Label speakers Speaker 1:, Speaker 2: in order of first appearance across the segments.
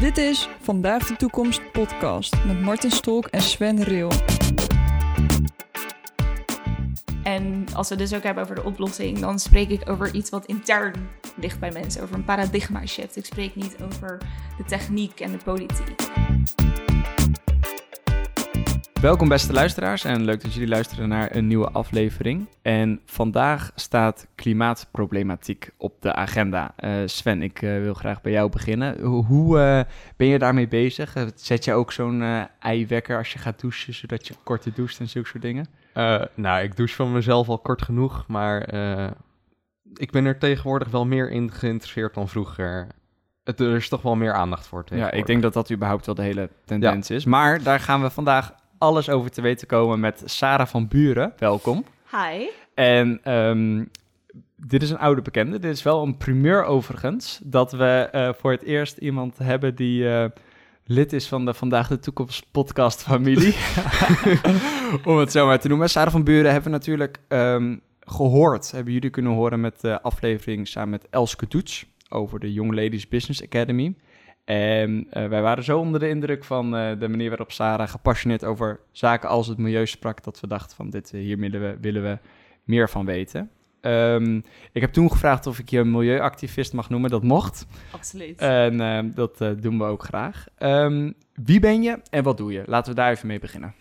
Speaker 1: Dit is Vandaag de Toekomst podcast met Martin Stolk en Sven Reel.
Speaker 2: En als we dus ook hebben over de oplossing, dan spreek ik over iets wat intern ligt bij mensen, over een paradigma shift. Ik spreek niet over de techniek en de politiek.
Speaker 3: Welkom beste luisteraars en leuk dat jullie luisteren naar een nieuwe aflevering. En vandaag staat klimaatproblematiek op de agenda. Eh, Sven, ik uh, wil graag bij jou beginnen. Hoe, hoe uh, ben je daarmee bezig? Zet je ook zo'n eiwekker als je gaat douchen, zodat je korter doucht en zulke soort dingen?
Speaker 4: nou, ik douche van mezelf al kort genoeg, maar ik ben er tegenwoordig wel meer in geïnteresseerd dan vroeger. Het, er is toch wel meer aandacht voor.
Speaker 3: Ja, ik denk dat dat überhaupt wel de hele tendens ja. is. Maar daar gaan we vandaag alles over te weten komen met Sarah van Buren. Welkom.
Speaker 2: Hi.
Speaker 3: En um, dit is een oude bekende. Dit is wel een primeur overigens. Dat we uh, voor het eerst iemand hebben die uh, lid is van de Vandaag de Toekomst podcast familie. Om het zo maar te noemen. Sarah van Buren hebben we natuurlijk um, gehoord. Hebben jullie kunnen horen met de aflevering samen met Elske Toets over de Young Ladies Business Academy. En uh, wij waren zo onder de indruk van uh, de manier waarop Sarah gepassioneerd over zaken als het milieu sprak, dat we dachten van dit, uh, hier willen we, willen we meer van weten. Um, ik heb toen gevraagd of ik je milieuactivist mag noemen, dat mocht.
Speaker 2: Absoluut.
Speaker 3: En dat doen we ook graag. Um, wie ben je en wat doe je? Laten we daar even mee beginnen.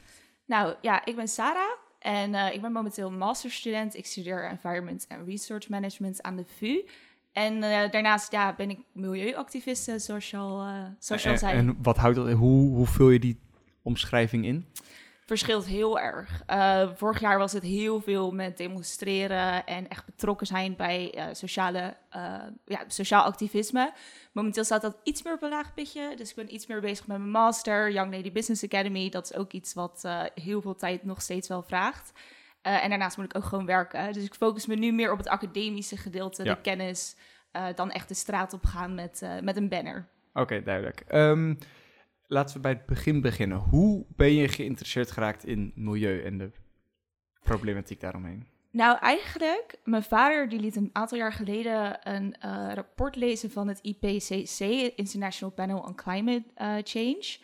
Speaker 2: Nou ja, ik ben Sarah en ik ben momenteel masterstudent. Ik studeer Environment and Resource Management aan de VU. En uh, daarnaast ja, ben ik milieuactiviste, zoals je al, uh, zoals je al zei.
Speaker 3: En wat houdt dat, hoe, hoe vul je die omschrijving in?
Speaker 2: Verschilt heel erg. Uh, vorig jaar was het heel veel met demonstreren en echt betrokken zijn bij sociale, ja, sociaal activisme. Momenteel staat dat iets meer op een laag pitje. Dus ik ben iets meer bezig met mijn master, Young Lady Business Academy. Dat is ook iets wat heel veel tijd nog steeds wel vraagt. Uh, en daarnaast moet ik ook gewoon werken. Dus ik focus me nu meer op het academische gedeelte, ja. de kennis, uh, dan echt de straat op gaan met, uh, met een banner.
Speaker 3: Oké, okay, duidelijk. Um, laten we bij het begin beginnen. Hoe ben je geïnteresseerd geraakt in milieu en de problematiek daaromheen?
Speaker 2: Nou, eigenlijk, mijn vader die liet een aantal jaar geleden een rapport lezen van het IPCC, International Panel on Climate Change.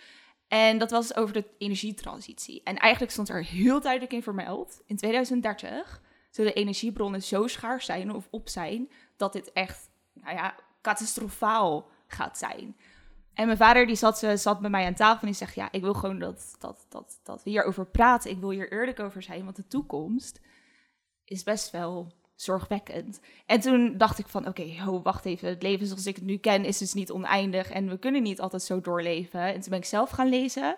Speaker 2: En dat was over de energietransitie. En eigenlijk stond er heel duidelijk in vermeld: in 2030 zullen energiebronnen zo schaars zijn of op zijn dat dit echt, nou ja, catastrofaal gaat zijn. En mijn vader die zat, zat bij mij aan tafel en die zegt: Ja, ik wil gewoon dat, dat, dat, dat we hierover praten. Ik wil hier eerlijk over zijn, want de toekomst is best wel zorgwekkend. En toen dacht ik van, oké, okay, wacht even, het leven zoals ik het nu ken is dus niet oneindig en we kunnen niet altijd zo doorleven. En toen ben ik zelf gaan lezen.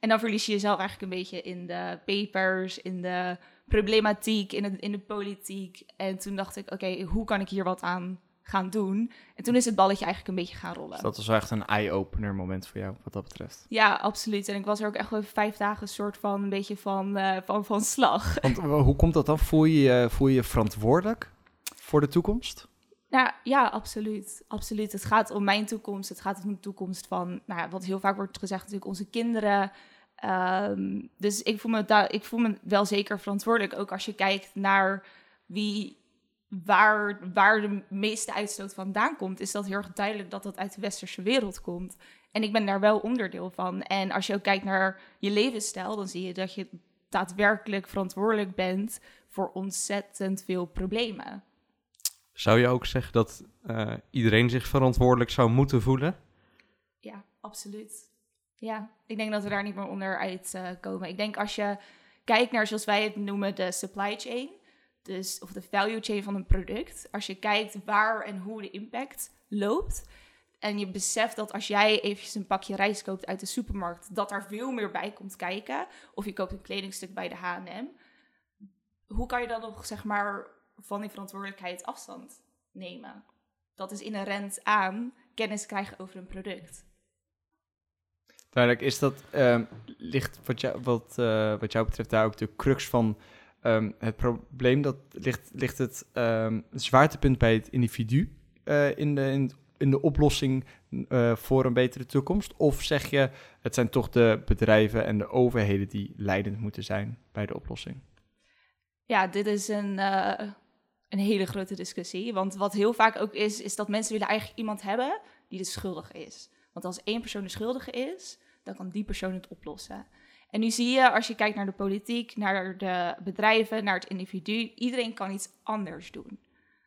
Speaker 2: En dan verlies je jezelf eigenlijk een beetje in de papers, in de problematiek, in, het, in de politiek. En toen dacht ik, oké, hoe kan ik hier wat aan gaan doen. En toen is het balletje eigenlijk een beetje gaan rollen. Dus
Speaker 3: dat was wel echt een eye-opener moment voor jou, wat dat betreft.
Speaker 2: Ja, absoluut. En ik was er ook echt wel vijf dagen een soort van een beetje van, uh, van, van slag.
Speaker 3: Want hoe komt dat dan? Voel je je, voel je, je verantwoordelijk voor de toekomst?
Speaker 2: Nou ja, absoluut. absoluut. Het gaat om mijn toekomst. Het gaat om de toekomst van, nou, wat heel vaak wordt gezegd, natuurlijk onze kinderen. Um, dus ik voel, me daar, ik voel me wel zeker verantwoordelijk. Ook als je kijkt naar wie waar, waar de meeste uitstoot vandaan komt, is dat heel erg duidelijk dat dat uit de westerse wereld komt. En ik ben daar wel onderdeel van. En als je ook kijkt naar je levensstijl, dan zie je dat je daadwerkelijk verantwoordelijk bent voor ontzettend veel problemen.
Speaker 4: Zou je ook zeggen dat uh, iedereen zich verantwoordelijk zou moeten voelen?
Speaker 2: Ja, absoluut. Ja, ik denk dat we daar niet meer onderuit uh, komen. Ik denk als je kijkt naar, zoals wij het noemen, de supply chain dus, of de value chain van een product. Als je kijkt waar en hoe de impact loopt. En je beseft dat als jij eventjes een pakje rijst koopt uit de supermarkt, dat daar veel meer bij komt kijken. Of je koopt een kledingstuk bij de HM. Hoe kan je dan nog, zeg maar, van die verantwoordelijkheid afstand nemen? Dat is inherent aan kennis krijgen over een product.
Speaker 3: Duidelijk, is dat, uh, ligt wat wat, uh, wat jou betreft daar ook de crux van Um, het probleem dat ligt, ligt het, het zwaartepunt bij het individu uh, in, de, in, de oplossing uh, voor een betere toekomst? Of zeg je, het zijn toch de bedrijven en de overheden die leidend moeten zijn bij de oplossing?
Speaker 2: Ja, dit is een, uh, een hele grote discussie. Want wat heel vaak ook is, is dat mensen willen eigenlijk iemand hebben die de schuldige is. Want als één persoon de schuldige is, dan kan die persoon het oplossen. En nu zie je, als je kijkt naar de politiek, naar de bedrijven, naar het individu, iedereen kan iets anders doen.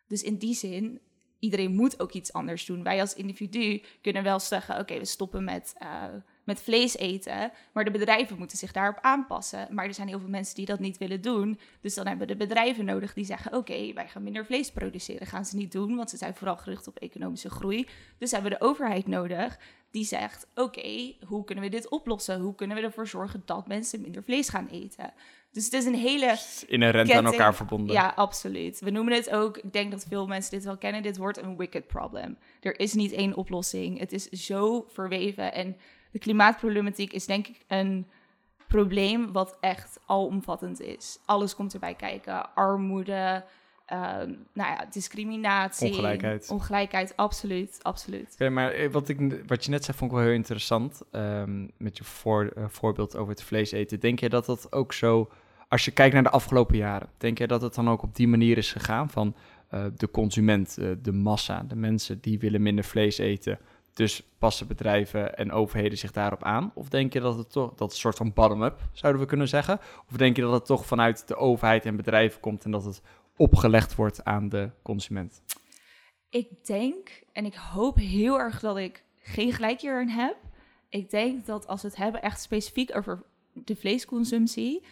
Speaker 2: Dus in die zin, iedereen moet ook iets anders doen. Wij als individu kunnen wel zeggen, oké, we stoppen met, uh, met vlees eten, maar de bedrijven moeten zich daarop aanpassen. Maar er zijn heel veel mensen die dat niet willen doen. Dus dan hebben we de bedrijven nodig die zeggen, oké, wij gaan minder vlees produceren. Gaan ze niet doen, want ze zijn vooral gericht op economische groei. Dus hebben we de overheid nodig die zegt: Oké, hoe kunnen we dit oplossen? Hoe kunnen we ervoor zorgen dat mensen minder vlees gaan eten? Dus het is een hele.
Speaker 3: Inherent ketting. aan elkaar verbonden.
Speaker 2: Ja, absoluut. We noemen het ook, ik denk dat veel mensen dit wel kennen, dit wordt een wicked problem. Er is niet één oplossing. Het is zo verweven. En de klimaatproblematiek is denk ik een probleem wat echt alomvattend is. Alles komt erbij kijken: armoede, Ehm, nou ja, discriminatie.
Speaker 3: Ongelijkheid.
Speaker 2: Ongelijkheid, absoluut, absoluut.
Speaker 3: Oké, maar eh, wat, ik, wat je net zei vond ik wel heel interessant. Um, met je voor, uh, voorbeeld over het vlees eten. Denk je dat dat ook zo, als je kijkt naar de afgelopen jaren, denk je dat het dan ook op die manier is gegaan van uh, de consument, de massa, de mensen die willen minder vlees eten. Dus passen bedrijven en overheden zich daarop aan? Of denk je dat het toch, dat soort van bottom-up, zouden we kunnen zeggen? Of denk je dat het toch vanuit de overheid en bedrijven komt en dat het opgelegd wordt aan de consument?
Speaker 2: Ik denk, en ik hoop heel erg dat ik geen gelijk hierin heb. Ik denk dat als we het hebben echt specifiek over de vleesconsumptie,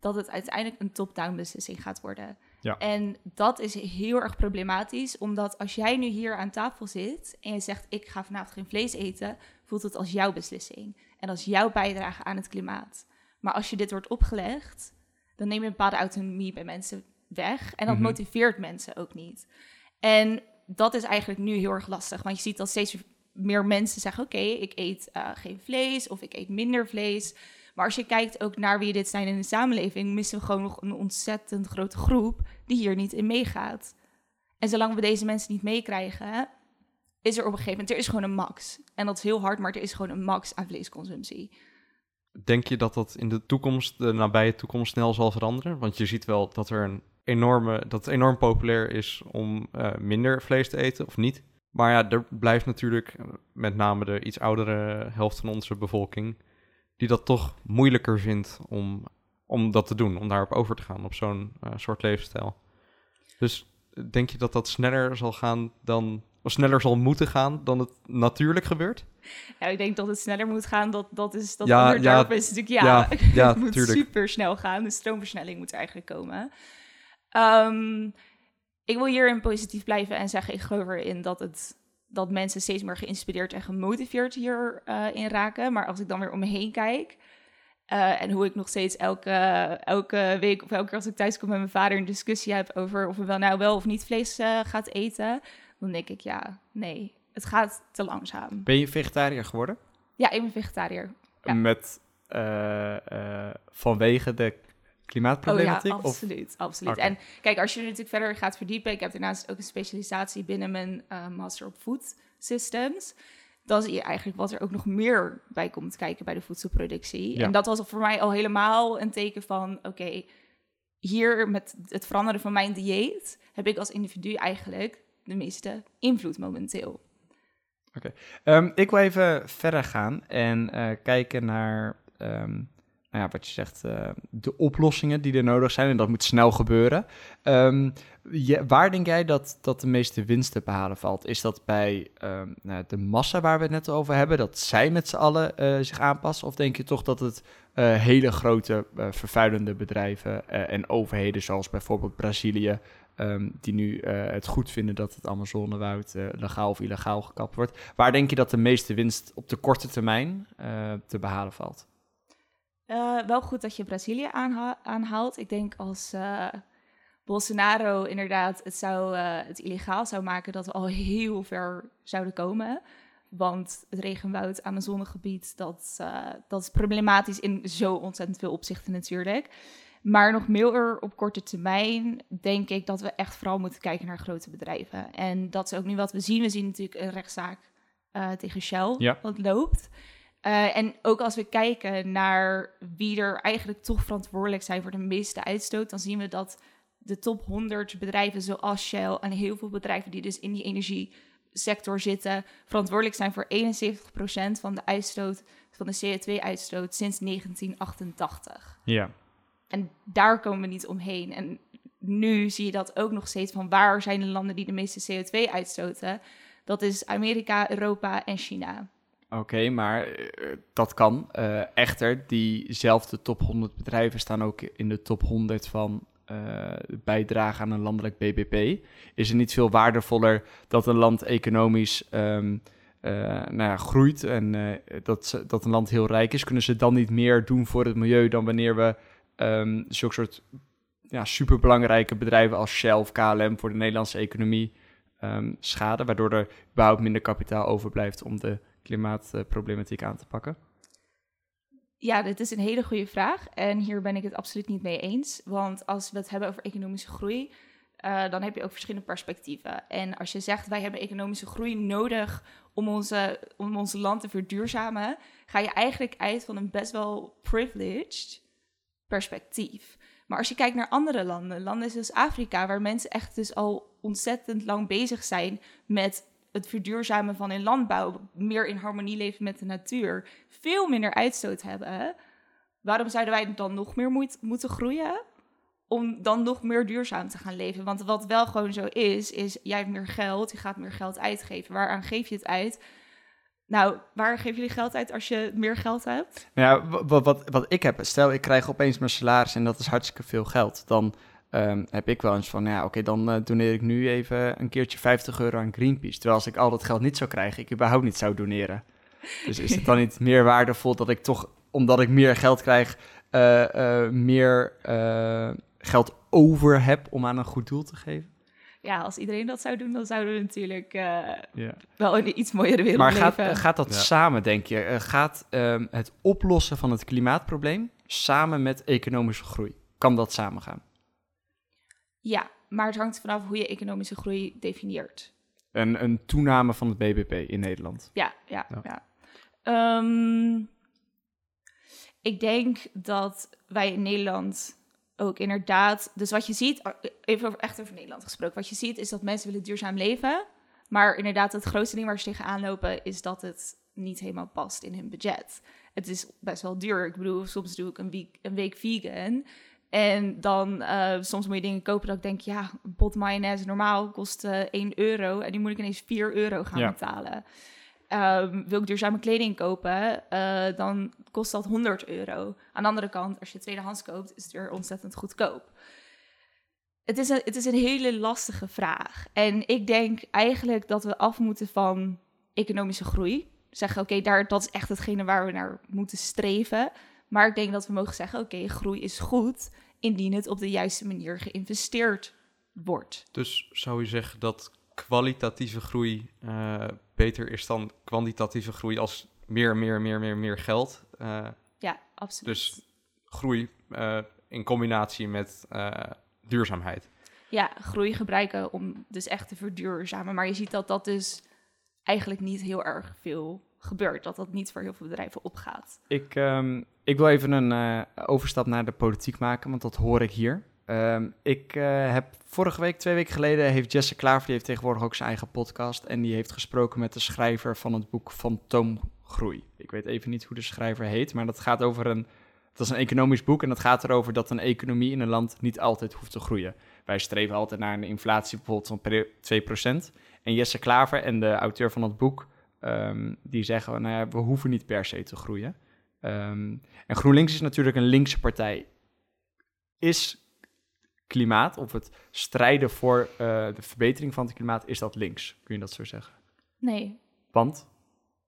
Speaker 2: dat het uiteindelijk een top-down beslissing gaat worden.
Speaker 3: Ja.
Speaker 2: En dat is heel erg problematisch, omdat als jij nu hier aan tafel zit en je zegt: Ik ga vanavond geen vlees eten, voelt het als jouw beslissing en als jouw bijdrage aan het klimaat. Maar als je dit wordt opgelegd, dan neem je een bepaalde autonomie bij mensen weg. En dat mhm. motiveert mensen ook niet. En dat is eigenlijk nu heel erg lastig. Want je ziet dat steeds meer mensen zeggen: Oké, ik eet uh, geen vlees of ik eet minder vlees. Maar als je kijkt ook naar wie dit zijn in de samenleving, missen we gewoon nog een ontzettend grote groep die hier niet in meegaat. En zolang we deze mensen niet meekrijgen, is er op een gegeven moment, er is gewoon een max. En dat is heel hard, maar er is gewoon een max aan vleesconsumptie.
Speaker 4: Denk je dat dat in de toekomst, de nabije toekomst, snel zal veranderen? Want je ziet wel dat er een enorme, dat het enorm populair is om uh, minder vlees te eten of niet. Maar ja, er blijft natuurlijk eh, met name de iets oudere helft van onze bevolking, die dat toch moeilijker vindt om, om dat te doen, om daarop over te gaan, op zo'n uh, soort levensstijl. Dus denk je dat dat sneller zal gaan dan, of sneller zal moeten gaan dan het natuurlijk gebeurt?
Speaker 2: Ja, ik denk dat het sneller moet gaan. Dat, dat is dat ja, ja, is natuurlijk ja, ja, ja het moet super snel gaan. De stroomversnelling moet er eigenlijk komen. Um, ik wil hierin positief blijven en zeggen, ik geloof erin dat, het, dat mensen steeds meer geïnspireerd en gemotiveerd hierin uh, in raken. Maar als ik dan weer om me heen kijk uh, en hoe ik nog steeds elke, elke week of elke keer als ik thuis kom met mijn vader een discussie heb over of we wel nou wel of niet vlees uh, gaat eten, dan denk ik ja, nee, het gaat te langzaam.
Speaker 3: Ben je vegetariër geworden?
Speaker 2: Ja, ik ben vegetariër. Ja.
Speaker 3: Met, vanwege de klimaatproblematiek?
Speaker 2: Oh ja, absoluut. absoluut. En kijk, als je er natuurlijk verder gaat verdiepen, ik heb daarnaast ook een specialisatie binnen mijn uh, Master of Food Systems. Dan zie je eigenlijk wat er ook nog meer bij komt kijken bij de voedselproductie. En dat was voor mij al helemaal een teken van: oké, hier met het veranderen van mijn dieet heb ik als individu eigenlijk de meeste invloed momenteel.
Speaker 3: Oké, ehm, ik wil even verder gaan en uh, kijken naar ehm, ja, wat je zegt, uh, de oplossingen die er nodig zijn. En dat moet snel gebeuren. Um, waar denk jij dat, dat de meeste winst te behalen valt? Is dat bij um, nou, de massa waar we het net over hebben, dat zij met z'n allen uh, zich aanpassen? Of denk je toch dat het uh, hele grote vervuilende bedrijven en overheden, zoals bijvoorbeeld Brazilië, um, die nu het goed vinden dat het Amazonewoud legaal of illegaal gekapt wordt. Waar denk je dat de meeste winst op de korte termijn te behalen valt?
Speaker 2: Uh, wel goed dat je Brazilië aanhaalt. Ik denk als uh, Bolsonaro inderdaad het, zou, uh, het illegaal zou maken, dat we al heel ver zouden komen. Want het regenwoud, Amazonegebied, dat, dat is problematisch in zo ontzettend veel opzichten natuurlijk. Maar nog meer op korte termijn denk ik dat we echt vooral moeten kijken naar grote bedrijven. En dat is ook nu wat we zien. We zien natuurlijk een rechtszaak tegen Shell ja. wat loopt. Uh, en ook als we kijken naar wie er eigenlijk toch verantwoordelijk zijn voor de meeste uitstoot, dan zien we dat de top 100 bedrijven zoals Shell en heel veel bedrijven die dus in die sector zitten, verantwoordelijk zijn voor 71% van de uitstoot van de CO2-uitstoot sinds 1988.
Speaker 3: Ja.
Speaker 2: En daar komen we niet omheen. En nu zie je dat ook nog steeds van waar zijn de landen die de meeste CO2 uitstoten. Dat is Amerika, Europa en China.
Speaker 3: Oké, maar eh, dat kan. Eh, echter, diezelfde top 100 bedrijven staan ook in de top 100 van uh, bijdrage aan een landelijk BBP. Is het niet veel waardevoller dat een land economisch um, nou ja, groeit en dat, dat een land heel rijk is? Kunnen ze dan niet meer doen voor het milieu dan wanneer we um, zulke soort ja, superbelangrijke bedrijven als Shell of KLM voor de Nederlandse economie um, schaden, waardoor er überhaupt minder kapitaal overblijft om de klimaatproblematiek aan te pakken?
Speaker 2: Ja, dit is een hele goede vraag. En hier ben ik het absoluut niet mee eens. Want als we het hebben over economische groei, uh, dan heb je ook verschillende perspectieven. En als je zegt wij hebben economische groei nodig om, onze, om ons land te verduurzamen, ga je eigenlijk uit van een best wel privileged perspectief. Maar als je kijkt naar andere landen, landen zoals Afrika, waar mensen echt dus al ontzettend lang bezig zijn met het verduurzamen van hun landbouw, meer in harmonie leven met de natuur, veel minder uitstoot hebben, waarom zouden wij dan nog meer moet, moeten groeien? Om dan nog meer duurzaam te gaan leven. Want wat wel gewoon zo is, is jij hebt meer geld, je gaat meer geld uitgeven. Waaraan geef je het uit? Nou, waar geven jullie geld uit als je meer geld hebt?
Speaker 3: Nou ja, wat, wat, wat ik heb, stel ik krijg opeens mijn salaris en dat is hartstikke veel geld. Dan um, heb ik wel eens van, ja, oké, dan uh, doneer ik nu even een keertje 50 euro aan Greenpeace. Terwijl als ik al dat geld niet zou krijgen, ik überhaupt niet zou doneren. Dus is het dan niet meer waardevol dat ik toch, omdat ik meer geld krijg, uh, uh, meer geld over heb om aan een goed doel te geven?
Speaker 2: Ja, als iedereen dat zou doen, dan zouden we natuurlijk ja. wel een iets mooiere wereld
Speaker 3: maar
Speaker 2: leven.
Speaker 3: Maar gaat, gaat dat ja. samen, denk je? gaat um, het oplossen van het klimaatprobleem samen met economische groei? Kan dat samen gaan?
Speaker 2: Ja, maar het hangt vanaf hoe je economische groei definieert.
Speaker 3: Een, een toename van het BBP in Nederland.
Speaker 2: Ja, ja, ja. ja. Um, ik denk dat wij in Nederland ook inderdaad... Dus wat je ziet, even over, echt over Nederland gesproken... wat je ziet is dat mensen willen duurzaam leven... maar inderdaad het grootste ding waar ze tegenaan lopen... is dat het niet helemaal past in hun budget. Het is best wel duur. Ik bedoel, soms doe ik een week, een week vegan... En dan uh, soms moet je dingen kopen dat ik denk, ja, een pot mayonaise normaal kost uh, 1 euro. En die moet ik ineens 4 euro gaan ja. betalen. Um, wil ik duurzame kleding kopen, uh, dan kost dat 100 euro. Aan de andere kant, als je tweedehands koopt, is het weer ontzettend goedkoop. Het is, een, het is een hele lastige vraag. En ik denk eigenlijk dat we af moeten van economische groei. Zeggen, oké, okay, dat is echt hetgene waar we naar moeten streven. Maar ik denk dat we mogen zeggen: oké, okay, groei is goed indien het op de juiste manier geïnvesteerd wordt.
Speaker 4: Dus zou je zeggen dat kwalitatieve groei uh, beter is dan kwantitatieve groei als meer, meer, meer, meer, meer geld? Uh,
Speaker 2: ja, absoluut.
Speaker 4: Dus groei uh, in combinatie met duurzaamheid.
Speaker 2: Ja, groei gebruiken om dus echt te verduurzamen. Maar je ziet dat dat dus eigenlijk niet heel erg veel gebeurt. Dat dat niet voor heel veel bedrijven opgaat.
Speaker 3: Ik, um, ik wil even een uh, overstap naar de politiek maken, want dat hoor ik hier. Um, ik uh, heb vorige week, twee weken geleden, heeft Jesse Klaver, die heeft tegenwoordig ook zijn eigen podcast. En die heeft gesproken met de schrijver van het boek Fantoomgroei. Ik weet even niet hoe de schrijver heet, maar dat gaat over een. Dat is een economisch boek en dat gaat erover dat een economie in een land niet altijd hoeft te groeien. Wij streven altijd naar een inflatie bijvoorbeeld van 2%. En Jesse Klaver en de auteur van het boek, um, die zeggen, nou ja, we hoeven niet per se te groeien. Um, en GroenLinks is natuurlijk een linkse partij. Is klimaat, of het strijden voor uh, de verbetering van het klimaat, is dat links? Kun je dat zo zeggen?
Speaker 2: Nee.
Speaker 3: Want?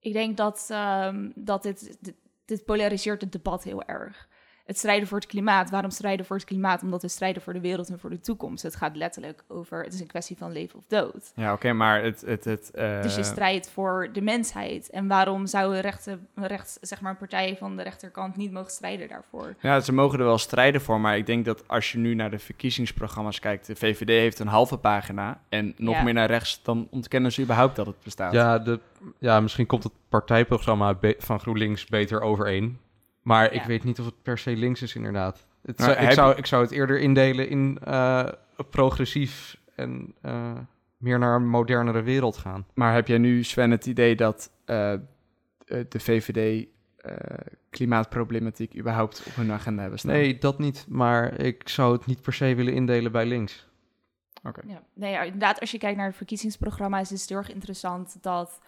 Speaker 2: Ik denk dat, um, dat dit, dit, dit polariseert het debat heel erg het strijden voor het klimaat. Waarom strijden voor het klimaat? Omdat we strijden voor de wereld en voor de toekomst. Het gaat letterlijk over, het is een kwestie van leven of dood.
Speaker 3: Ja, oké, okay, maar het... het, het uh...
Speaker 2: Dus je strijdt voor de mensheid. En waarom zou een, rechte, rechts, zeg maar, een partij van de rechterkant niet mogen strijden daarvoor?
Speaker 3: Ja, ze mogen er wel strijden voor, maar ik denk dat als je nu naar de verkiezingsprogramma's kijkt, de VVD heeft een halve pagina en nog ja. meer naar rechts, dan ontkennen ze überhaupt dat het bestaat.
Speaker 4: Ja, de, ja misschien komt het partijprogramma van GroenLinks beter overeen. Maar ja. ik weet niet of het per se links is, inderdaad. Het zou, ik, zou, ik zou het eerder indelen in uh, progressief en uh, meer naar een modernere wereld gaan.
Speaker 3: Maar heb jij nu, Sven, het idee dat eh, eh, de VVD eh, klimaatproblematiek überhaupt op hun agenda hebben staan?
Speaker 4: Nee, dat niet. Maar ik zou het niet per se willen indelen bij links.
Speaker 2: Ja, nee, ja, inderdaad, als je kijkt naar het verkiezingsprogramma's, is het heel erg interessant dat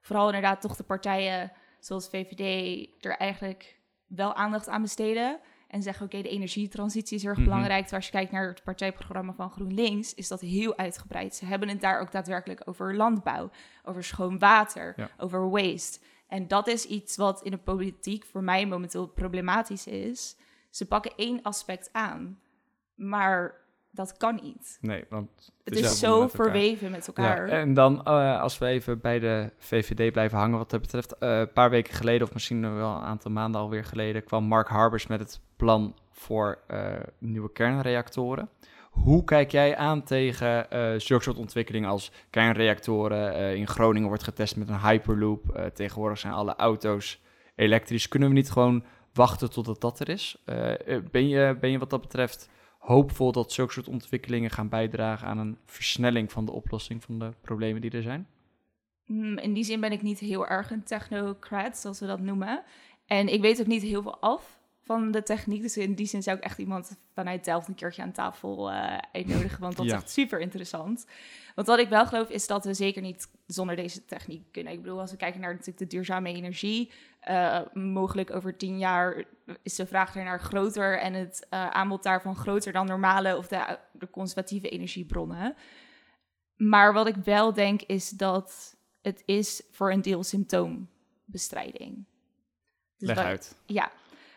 Speaker 2: vooral inderdaad toch de partijen zoals VVD er eigenlijk wel aandacht aan besteden. En zeggen, oké, de energietransitie is heel erg
Speaker 3: Mhm.
Speaker 2: belangrijk. Terwijl als je kijkt naar het partijprogramma van GroenLinks, is dat heel uitgebreid. Ze hebben het daar ook daadwerkelijk over landbouw, over schoon water,
Speaker 3: Ja.
Speaker 2: over waste. En dat is iets wat in de politiek voor mij momenteel problematisch is. Ze pakken één aspect aan, maar dat kan niet.
Speaker 3: Nee, want
Speaker 2: Het
Speaker 3: is
Speaker 2: zo
Speaker 3: met
Speaker 2: verweven met elkaar.
Speaker 3: Ja, en dan, eh, als we even bij de VVD blijven hangen wat dat betreft. eh, een paar weken geleden, of misschien wel een aantal maanden alweer geleden, kwam Mark Harbers met het plan voor eh, nieuwe kernreactoren. Hoe kijk jij aan tegen zulke soort ontwikkelingen als kernreactoren? In Groningen wordt getest met een Hyperloop. Tegenwoordig zijn alle auto's elektrisch. Kunnen we niet gewoon wachten totdat dat er is? Ben, je, ben je wat dat betreft hoopvol dat zulke soort ontwikkelingen gaan bijdragen aan een versnelling van de oplossing van de problemen die er zijn?
Speaker 2: Mm, In die zin ben ik niet heel erg een technocrat, zoals we dat noemen. En ik weet ook niet heel veel af van de techniek. Dus in die zin zou ik echt iemand vanuit Delft een keertje aan tafel eh, uitnodigen. Want dat
Speaker 3: Ja.
Speaker 2: is echt super interessant. Want wat ik wel geloof is dat we zeker niet zonder deze techniek kunnen. Ik bedoel, als we kijken naar natuurlijk de duurzame energie. eh, mogelijk over tien jaar is de vraag ernaar groter en het eh, aanbod daarvan groter dan normale of de, de conservatieve energiebronnen. Maar wat ik wel denk is dat het is voor een deel symptoombestrijding. Dus
Speaker 3: Leg
Speaker 2: wat-
Speaker 3: uit.
Speaker 2: Ja,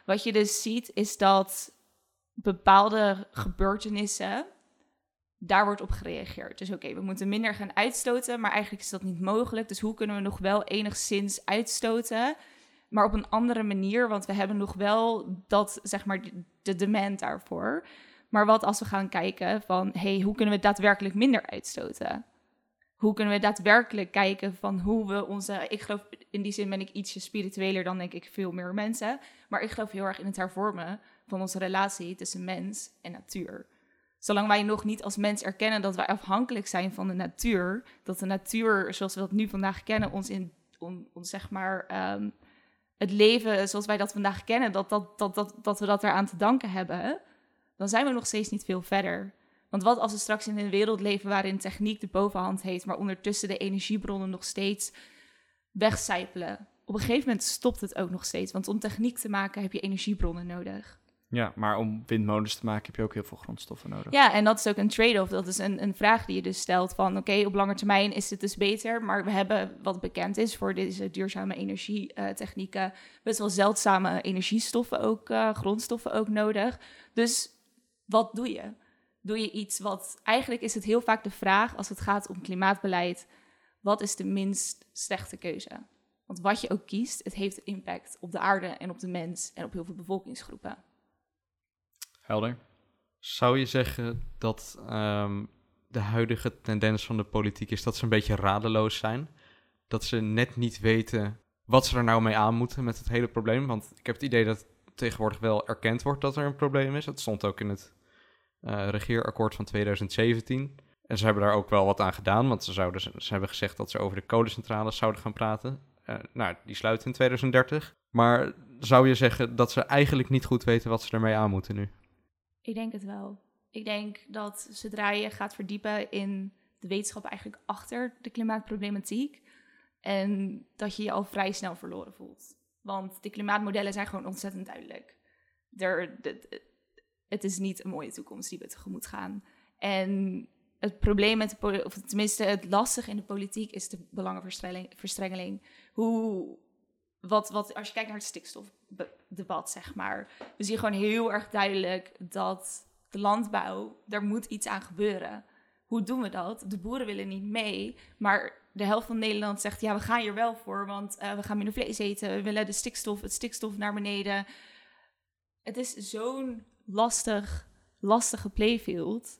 Speaker 2: wat je dus ziet is dat bepaalde gebeurtenissen, daar wordt op gereageerd. Dus oké, we moeten minder gaan uitstoten, maar eigenlijk is dat niet mogelijk. Dus hoe kunnen we nog wel enigszins uitstoten, maar op een andere manier? Want we hebben nog wel dat, zeg maar, de- de demand daarvoor. Maar wat als we gaan kijken van, hey, hoe kunnen we daadwerkelijk minder uitstoten? Hoe kunnen we daadwerkelijk kijken van hoe we onze... Ik geloof, in die zin ben ik ietsje spiritueler dan denk ik veel meer mensen. Maar ik geloof heel erg in het hervormen van onze relatie tussen mens en natuur. Zolang wij nog niet als mens erkennen dat wij afhankelijk zijn van de natuur, dat de natuur, zoals we dat nu vandaag kennen, ons in on- ons zeg maar ehm, het leven zoals wij dat vandaag kennen, dat, dat, dat, dat, dat we dat eraan te danken hebben, dan zijn we nog steeds niet veel verder. Want wat als we straks in een wereld leven waarin techniek de bovenhand heeft, maar ondertussen de energiebronnen nog steeds wegcijpelen? Op een gegeven moment stopt het ook nog steeds. Want om techniek te maken heb je energiebronnen nodig.
Speaker 3: Ja, maar om windmolens te maken heb je ook heel veel grondstoffen nodig.
Speaker 2: Ja, en dat is ook een trade-off. Dat is een, een vraag die je dus stelt van... oké, op lange termijn is het dus beter... maar we hebben wat bekend is voor deze duurzame energietechnieken... best wel zeldzame energiestoffen ook, eh, grondstoffen ook nodig. Dus wat doe je? Doe je iets wat... Eigenlijk is het heel vaak de vraag als het gaat om klimaatbeleid... wat is de minst slechte keuze? Want wat je ook kiest, het heeft impact op de aarde en op de mens... en op heel veel bevolkingsgroepen.
Speaker 3: Helder.
Speaker 4: Zou je zeggen dat ehm, de huidige tendens van de politiek is dat ze een beetje radeloos zijn? Dat ze net niet weten wat ze er nou mee aan moeten met het hele probleem? Want ik heb het idee dat tegenwoordig wel erkend wordt dat er een probleem is. Dat stond ook in het eh, regeerakkoord van 2017. En ze hebben daar ook wel wat aan gedaan, want ze, zouden, ze hebben gezegd dat ze over de kolencentrales zouden gaan praten. Eh, nou, die sluiten in 2030. Maar zou je zeggen dat ze eigenlijk niet goed weten wat ze ermee aan moeten nu?
Speaker 2: Ik denk het wel. Ik denk dat zodra je gaat verdiepen in de wetenschap eigenlijk achter de klimaatproblematiek, en dat je je al vrij snel verloren voelt. Want de klimaatmodellen zijn gewoon ontzettend duidelijk. Er, het is niet een mooie toekomst die we tegemoet gaan. En het probleem met de of tenminste het lastige in de politiek is de belangenverstrengeling. Hoe, wat, wat, als je kijkt naar het stikstofdebat, zeg maar, we zien gewoon heel erg duidelijk dat de landbouw, daar moet iets aan gebeuren. Hoe doen we dat? De boeren willen niet mee, maar de helft van Nederland zegt, ja, we gaan hier wel voor, want eh, we gaan minder vlees eten, we willen de stikstof, het stikstof naar beneden. Het is zo'n lastig, lastige playfield.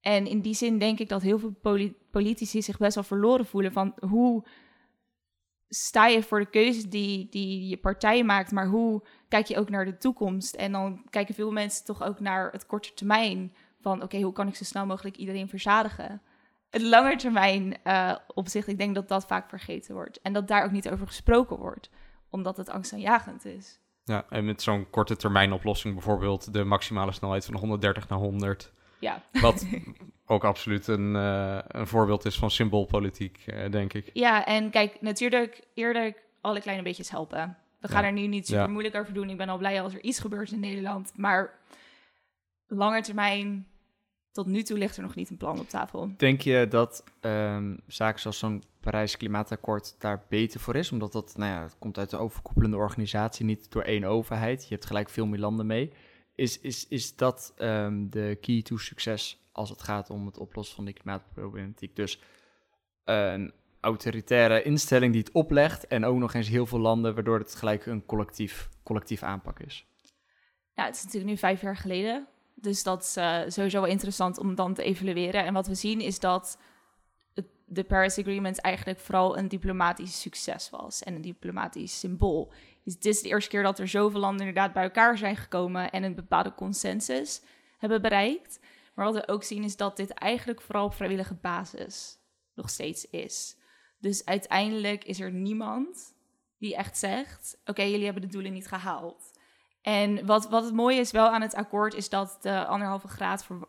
Speaker 2: En in die zin denk ik dat heel veel poli- politici zich best wel verloren voelen van hoe sta je voor de keuze die, die je partij maakt, maar hoe kijk je ook naar de toekomst? En dan kijken veel mensen toch ook naar het korte termijn van oké, hoe kan ik zo snel mogelijk iedereen verzadigen? het langetermijn uh, opzicht, ik denk dat dat vaak vergeten wordt. En dat daar ook niet over gesproken wordt, omdat het angstaanjagend is.
Speaker 4: Ja, en met zo'n korte termijn oplossing, bijvoorbeeld de maximale snelheid van 130 naar 100.
Speaker 2: Ja.
Speaker 4: Wat ook absoluut een, uh, een voorbeeld is van symboolpolitiek, uh, denk ik.
Speaker 2: Ja, en kijk, natuurlijk eerlijk alle kleine beetjes helpen. We gaan
Speaker 4: Ja.
Speaker 2: er nu niet super
Speaker 4: Ja.
Speaker 2: moeilijk over doen. Ik ben al blij als er iets gebeurt in Nederland. Maar langer termijn, tot nu toe ligt er nog niet een plan op tafel.
Speaker 3: Denk je dat ehm, zaken zoals zo'n Parijs Klimaatakkoord daar beter voor is? Omdat dat, nou ja, het komt uit een overkoepelende organisatie, niet door één overheid. Je hebt gelijk veel meer landen mee. Is, is, is dat ehm, de key to succes als het gaat om het oplossen van die klimaatproblematiek? Dus een autoritaire instelling die het oplegt en ook nog eens heel veel landen, waardoor het gelijk een collectief, collectief aanpak is.
Speaker 2: Nou, het is natuurlijk nu vijf jaar geleden. Dus dat is eh, sowieso wel interessant om dan te evalueren. En wat we zien is dat de Paris Agreement eigenlijk vooral een diplomatisch succes was. En een diplomatisch symbool. Dus dit is de eerste keer dat er zoveel landen inderdaad bij elkaar zijn gekomen en een bepaalde consensus hebben bereikt. Maar wat we ook zien is dat dit eigenlijk vooral op vrijwillige basis nog steeds is. Dus uiteindelijk is er niemand die echt zegt: Oké, jullie hebben de doelen niet gehaald. En wat, wat het mooie is wel aan het akkoord, is dat de anderhalve graad ver-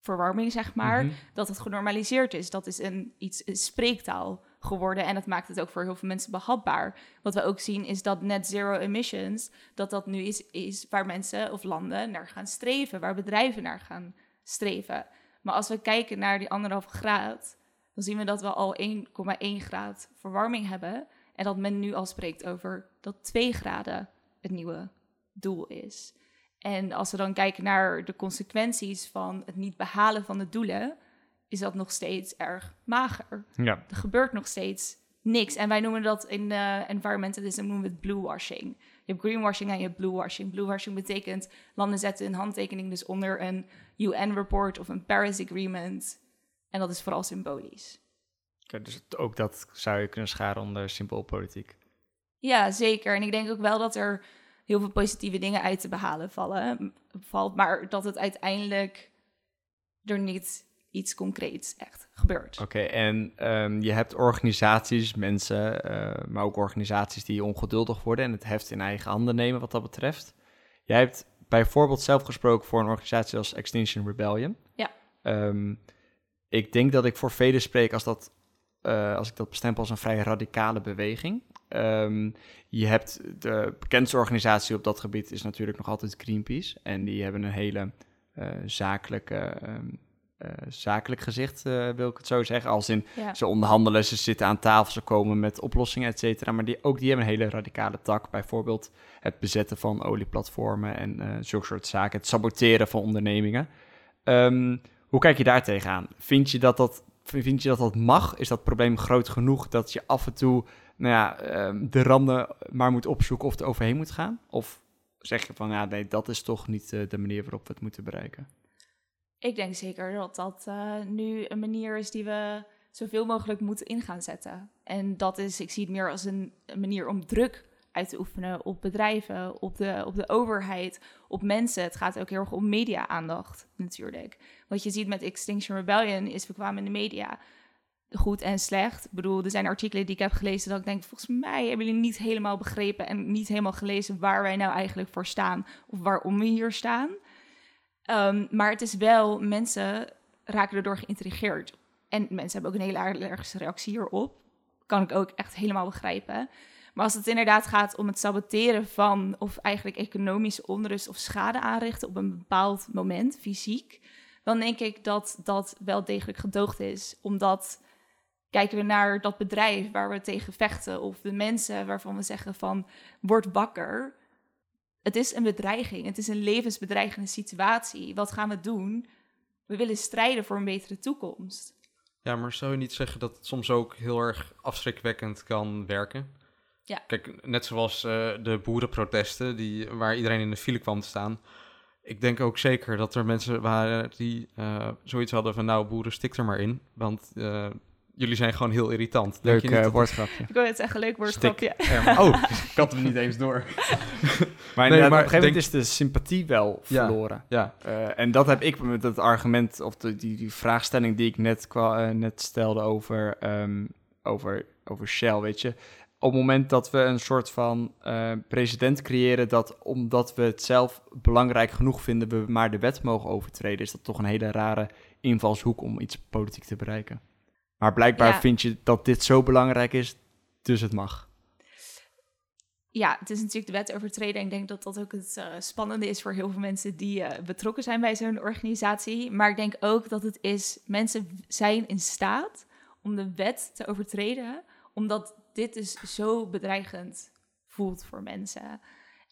Speaker 2: verwarming, zeg maar,
Speaker 3: Mhm.
Speaker 2: dat het genormaliseerd is. Dat is een, iets een spreektaal geworden en dat maakt het ook voor heel veel mensen behapbaar. Wat we ook zien is dat net zero emissions, dat dat nu is, is waar mensen of landen naar gaan streven, waar bedrijven naar gaan streven. Maar als we kijken naar die anderhalve graad, dan zien we dat we al 1,1 graad verwarming hebben. En dat men nu al spreekt over dat 2 graden het nieuwe doel is. En als we dan kijken naar de consequenties van het niet behalen van de doelen, is dat nog steeds erg mager.
Speaker 3: Ja.
Speaker 2: Er gebeurt nog steeds niks. En wij noemen dat in uh, environmentalism noemen we het bluewashing. Je hebt greenwashing en je hebt bluewashing. Bluewashing betekent landen zetten hun handtekening dus onder een UN-rapport of een Paris Agreement. En dat is vooral symbolisch.
Speaker 3: Oké, dus ook dat zou je kunnen scharen onder symboolpolitiek.
Speaker 2: Ja, zeker. En ik denk ook wel dat er heel veel positieve dingen uit te behalen vallen, valt, maar dat het uiteindelijk er niet iets concreets echt gebeurt.
Speaker 3: Oké, en ehm, je hebt organisaties, mensen, eh, maar ook organisaties die ongeduldig worden en het heft in eigen handen nemen wat dat betreft. Jij hebt bijvoorbeeld zelf gesproken voor een organisatie als Extinction Rebellion.
Speaker 2: Ja.
Speaker 3: Ehm, ik denk dat ik voor velen spreek als, dat, eh, als ik dat bestempel als een vrij radicale beweging. Ehm, je hebt de bekendste organisatie op dat gebied is natuurlijk nog altijd Greenpeace. En die hebben een hele eh, zakelijke, ehm, eh, zakelijk gezicht, wil ik het zo zeggen. Als in
Speaker 2: Ja.
Speaker 3: ze onderhandelen, ze zitten aan tafel, ze komen met oplossingen, et cetera. Maar die, ook die hebben een hele radicale tak. Bijvoorbeeld het bezetten van olieplatformen en zulke soort zaken. Het saboteren van ondernemingen. Ehm, hoe kijk je daar tegenaan? Vind je dat dat, vind je dat dat mag? Is dat probleem groot genoeg dat je af en toe nou ja, ehm, de randen maar moet opzoeken of er overheen moet gaan? Of zeg je van, ja, nee, dat is toch niet eh, de manier waarop we het moeten bereiken?
Speaker 2: Ik denk zeker dat dat eh, nu een manier is die we zoveel mogelijk moeten in gaan zetten. En dat is, ik zie het meer als een, een manier om druk uit te oefenen op bedrijven, op de, op de overheid, op mensen. Het gaat ook heel erg om media-aandacht natuurlijk. Wat je ziet met Extinction Rebellion is, we kwamen in de media goed en slecht. Ik bedoel, er zijn artikelen die ik heb gelezen dat ik denk, volgens mij hebben jullie niet helemaal begrepen en niet helemaal gelezen waar wij nou eigenlijk voor staan of waarom we hier staan. Um, maar het is wel, mensen raken erdoor geïntrigeerd. En mensen hebben ook een hele allergische reactie hierop. Kan ik ook echt helemaal begrijpen. Maar als het inderdaad gaat om het saboteren van, of eigenlijk economische onrust of schade aanrichten op een bepaald moment, fysiek, dan denk ik dat dat wel degelijk gedoogd is. Omdat kijken we naar dat bedrijf waar we tegen vechten, of de mensen waarvan we zeggen van, word wakker het is een bedreiging. Het is een levensbedreigende situatie. Wat gaan we doen? We willen strijden voor een betere toekomst.
Speaker 4: Ja, maar zou je niet zeggen dat het soms ook heel erg afschrikwekkend kan werken?
Speaker 2: Ja.
Speaker 4: Kijk, net zoals eh, de boerenprotesten, die, waar iedereen in de file kwam te staan. Ik denk ook zeker dat er mensen waren die eh, zoiets hadden van, nou, boeren, stik er maar in. Want eh, jullie zijn gewoon heel irritant. Denk
Speaker 3: Leuk
Speaker 4: je niet
Speaker 3: woordgrapje.
Speaker 2: Ik wil het zeggen, leuk woordgrapje.
Speaker 4: Oh, ik had hem niet eens door.
Speaker 3: Maar,
Speaker 4: Nee,
Speaker 3: inderdaad,
Speaker 4: maar
Speaker 3: op een gegeven moment is de sympathie wel verloren.
Speaker 4: Ja,
Speaker 3: Eh, en dat heb ik met het argument, of de, die, die vraagstelling die ik net, net stelde over, ehm, over, over Shell, weet je. Op het moment dat we een soort van eh, president creëren dat omdat we het zelf belangrijk genoeg vinden, we maar de wet mogen overtreden, is dat toch een hele rare invalshoek om iets politiek te bereiken. Maar blijkbaar
Speaker 2: Ja.
Speaker 3: vind je dat dit zo belangrijk is, dus het mag.
Speaker 2: Ja, het is natuurlijk de wet overtreden. En ik denk dat dat ook het eh, spannende is voor heel veel mensen die eh, betrokken zijn bij zo'n organisatie. Maar ik denk ook dat het is, mensen zijn in staat om de wet te overtreden, omdat dit dus zo bedreigend voelt voor mensen.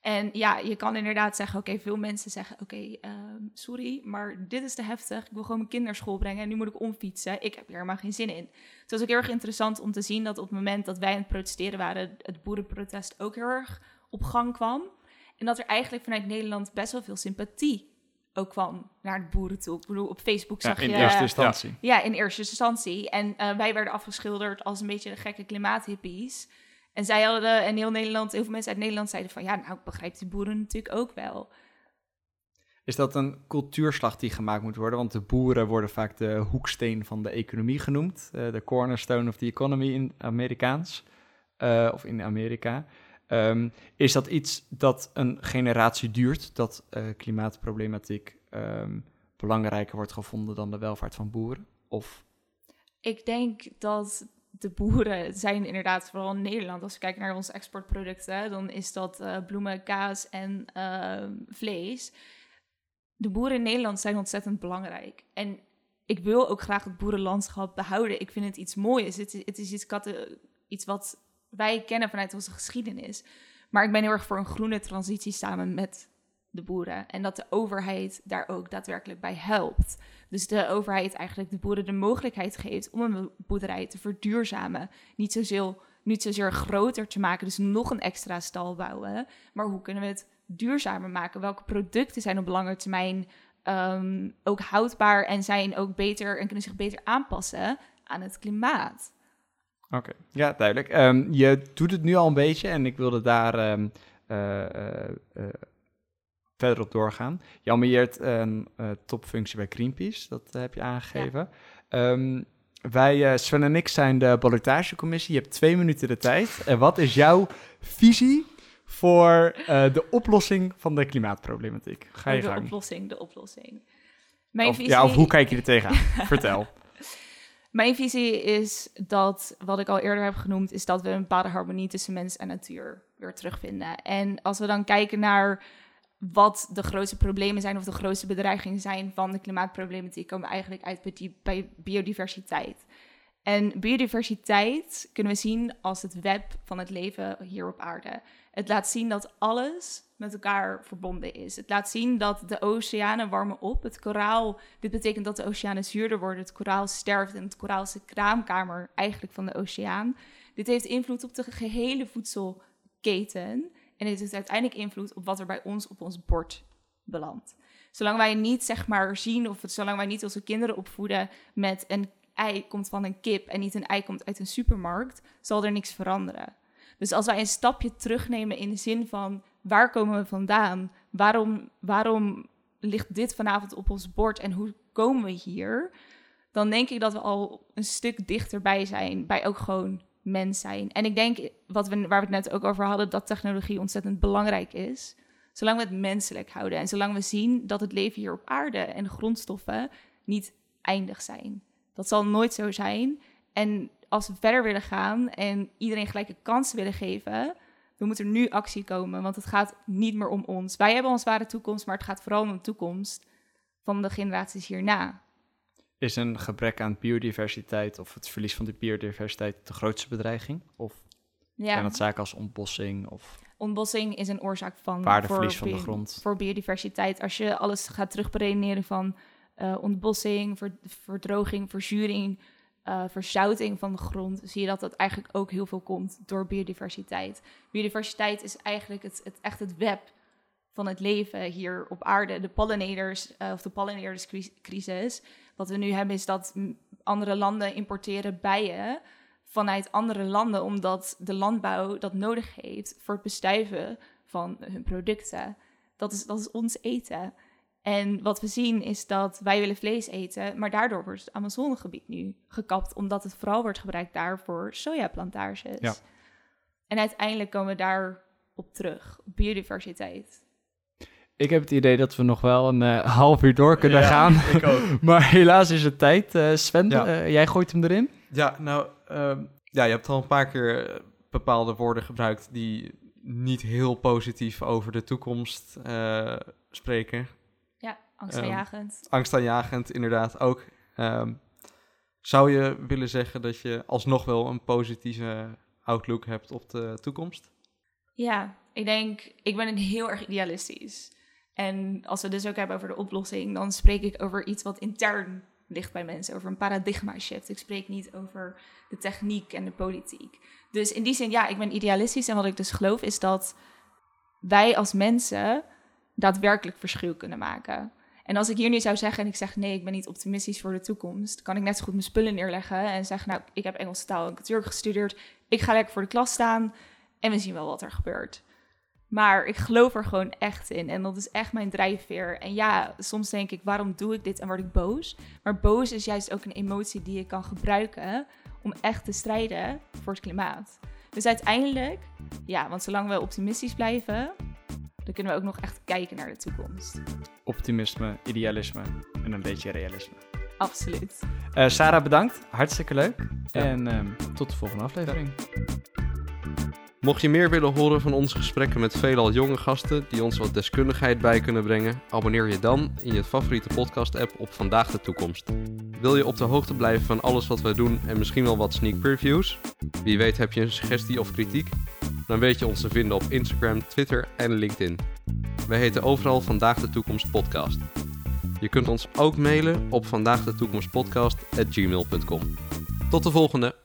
Speaker 2: En ja, je kan inderdaad zeggen, oké, veel mensen zeggen, oké, ehm, sorry, maar dit is te heftig. Ik wil gewoon mijn kind naar school brengen en nu moet ik omfietsen. Ik heb hier helemaal geen zin in. Het was ook heel erg interessant om te zien dat op het moment dat wij aan het protesteren waren, het boerenprotest ook heel erg op gang kwam. En dat er eigenlijk vanuit Nederland best wel veel sympathie ook kwam naar de boeren toe. Ik bedoel, op Facebook zag
Speaker 3: in
Speaker 2: je...
Speaker 3: eerste instantie.
Speaker 2: Ja, in eerste instantie. En eh, wij werden afgeschilderd als een beetje de gekke klimaathippies. En zij hadden, en heel Nederland, heel veel mensen uit Nederland zeiden van... ja, nou, ik begrijp die boeren natuurlijk ook wel.
Speaker 3: Is dat een cultuurslag die gemaakt moet worden? Want de boeren worden vaak de hoeksteen van de economie genoemd. eh, De cornerstone of the economy in Amerikaans. eh, of in Amerika. Ehm, is dat iets dat een generatie duurt? Dat eh, klimaatproblematiek ehm, belangrijker wordt gevonden dan de welvaart van boeren? Of
Speaker 2: Ik denk dat de boeren zijn inderdaad, vooral in Nederland, als we kijken naar onze exportproducten, dan is dat eh, bloemen, kaas en ehm, vlees. De boeren in Nederland zijn ontzettend belangrijk. En ik wil ook graag het boerenlandschap behouden. Ik vind het iets moois. Het is, het is iets, kate- iets wat wij kennen vanuit onze geschiedenis. Maar ik ben heel erg voor een groene transitie samen met de boeren. En dat de overheid daar ook daadwerkelijk bij helpt. Dus de overheid eigenlijk de boeren de mogelijkheid geeft om een boerderij te verduurzamen. Niet zozeer, niet zozeer groter te maken, dus nog een extra stal bouwen. Maar hoe kunnen we het duurzamer maken? Welke producten zijn op lange termijn ehm, ook houdbaar en zijn ook beter en kunnen zich beter aanpassen aan het klimaat?
Speaker 3: Oké, ja, duidelijk. Ehm, je doet het nu al een beetje en ik wilde daar ehm, eh, verder op doorgaan. Je ambieert een eh, topfunctie bij Greenpeace, dat heb je aangegeven. Ehm, wij, Sven en ik, zijn de ballotagecommissie. Je hebt twee minuten de tijd. En wat is jouw visie voor de oplossing van de klimaatproblematiek? Ga je
Speaker 2: de
Speaker 3: gang.
Speaker 2: oplossing, de oplossing. Mijn
Speaker 3: Of,
Speaker 2: visie,
Speaker 3: ja, of hoe kijk je er tegenaan? Vertel.
Speaker 2: Mijn visie is dat, wat ik al eerder heb genoemd, is dat we een bepaalde harmonie tussen mens en natuur weer terugvinden. En als we dan kijken naar wat de grootste problemen zijn of de grootste bedreigingen zijn van de klimaatproblematiek, komen eigenlijk uit bij, bij biodiversiteit. En biodiversiteit kunnen we zien als het web van het leven hier op aarde. Het laat zien dat alles met elkaar verbonden is. Het laat zien dat de oceanen warmen op. Het koraal, dit betekent dat de oceanen zuurder worden. Het koraal sterft en het koraal is de kraamkamer eigenlijk van de oceaan. Dit heeft invloed op de gehele voedselketen. En dit heeft uiteindelijk invloed op wat er bij ons op ons bord belandt. Zolang wij niet zeg maar zien of het, zolang wij niet onze kinderen opvoeden met een ei komt van een kip en niet een ei komt uit een supermarkt, zal er niks veranderen. Dus als wij een stapje terugnemen in de zin van waar komen we vandaan? Waarom, waarom ligt dit vanavond op ons bord en hoe komen we hier? Dan denk ik dat we al een stuk dichterbij zijn bij ook gewoon mens zijn. En ik denk, wat we, waar we het net ook over hadden, dat technologie ontzettend belangrijk is. Zolang we het menselijk houden en zolang we zien dat het leven hier op aarde en de grondstoffen niet eindig zijn. Dat zal nooit zo zijn. En als we verder willen gaan en iedereen gelijke kansen willen geven, dan moet er nu actie komen. Want het gaat niet meer om ons. Wij hebben ons ware toekomst, maar het gaat vooral om de toekomst van de generaties hierna.
Speaker 3: Is een gebrek aan biodiversiteit of het verlies van de biodiversiteit de grootste bedreiging? Of zijn
Speaker 2: Ja,
Speaker 3: dat zaken als ontbossing of
Speaker 2: ontbossing is een oorzaak van
Speaker 3: waardeverlies
Speaker 2: voor
Speaker 3: van de grond?
Speaker 2: voor biodiversiteit. Als je alles gaat terugberedeneren van eh, ontbossing, ver- verdroging, verzuring, eh, verzouting van de grond, zie je dat dat eigenlijk ook heel veel komt door biodiversiteit. Biodiversiteit is eigenlijk het, het, echt het web van het leven hier op aarde. De pollinators, eh, of de pollinatorscrisis, wat we nu hebben is dat andere landen importeren bijen vanuit andere landen, omdat de landbouw dat nodig heeft voor het bestuiven van hun producten. Dat is, dat is ons eten. En wat we zien is dat wij willen vlees eten, maar daardoor wordt het Amazonegebied nu gekapt, omdat het vooral wordt gebruikt daar voor sojaplantages.
Speaker 3: Ja.
Speaker 2: En uiteindelijk komen we daar op terug, biodiversiteit.
Speaker 3: Ik heb het idee dat we nog wel een eh, half uur door kunnen
Speaker 4: Ja,
Speaker 3: gaan.
Speaker 4: ik ook.
Speaker 3: maar helaas is het tijd. Eh, Sven,
Speaker 4: Ja.
Speaker 3: eh, jij gooit hem erin?
Speaker 4: Ja, nou, ehm, ja, je hebt al een paar keer bepaalde woorden gebruikt die niet heel positief over de toekomst eh, spreken.
Speaker 2: Ja, angstaanjagend.
Speaker 4: Angstaanjagend, inderdaad ook. Ehm, zou je willen zeggen dat je alsnog wel een positieve outlook hebt op de toekomst?
Speaker 2: Ja, ik denk, ik ben een heel erg idealistisch. En als we het dus ook hebben over de oplossing, dan spreek ik over iets wat intern ligt bij mensen, over een paradigma shift. Ik spreek niet over de techniek en de politiek. Dus in die zin, ja, ik ben idealistisch. En wat ik dus geloof is dat wij als mensen daadwerkelijk verschil kunnen maken. En als ik hier nu zou zeggen en ik zeg nee, ik ben niet optimistisch voor de toekomst, kan ik net zo goed mijn spullen neerleggen en zeggen, nou, ik heb Engelse taal en cultuur gestudeerd, ik ga lekker voor de klas staan en we zien wel wat er gebeurt. Maar ik geloof er gewoon echt in. En dat is echt mijn drijfveer. En ja, soms denk ik, waarom doe ik dit en word ik boos? Maar boos is juist ook een emotie die je kan gebruiken om echt te strijden voor het klimaat. Dus uiteindelijk, ja, want zolang we optimistisch blijven, dan kunnen we ook nog echt kijken naar de toekomst.
Speaker 3: Optimisme, idealisme en een beetje realisme.
Speaker 2: Absoluut.
Speaker 3: Eh, Sarah, bedankt. Hartstikke leuk.
Speaker 4: Ja.
Speaker 3: En ehm, tot de volgende aflevering.
Speaker 4: Mocht je meer willen horen van onze gesprekken met veelal jonge gasten die ons wat deskundigheid bij kunnen brengen, abonneer je dan in je favoriete podcast-app op Vandaag de Toekomst. Wil je op de hoogte blijven van alles wat wij doen en misschien wel wat sneak previews? Wie weet heb je een suggestie of kritiek? Dan weet je ons te vinden op Instagram, Twitter en LinkedIn. Wij heten overal Vandaag de Toekomst Podcast. Je kunt ons ook mailen op vandaagdetoekomstpodcast@gmail.com. Tot de volgende!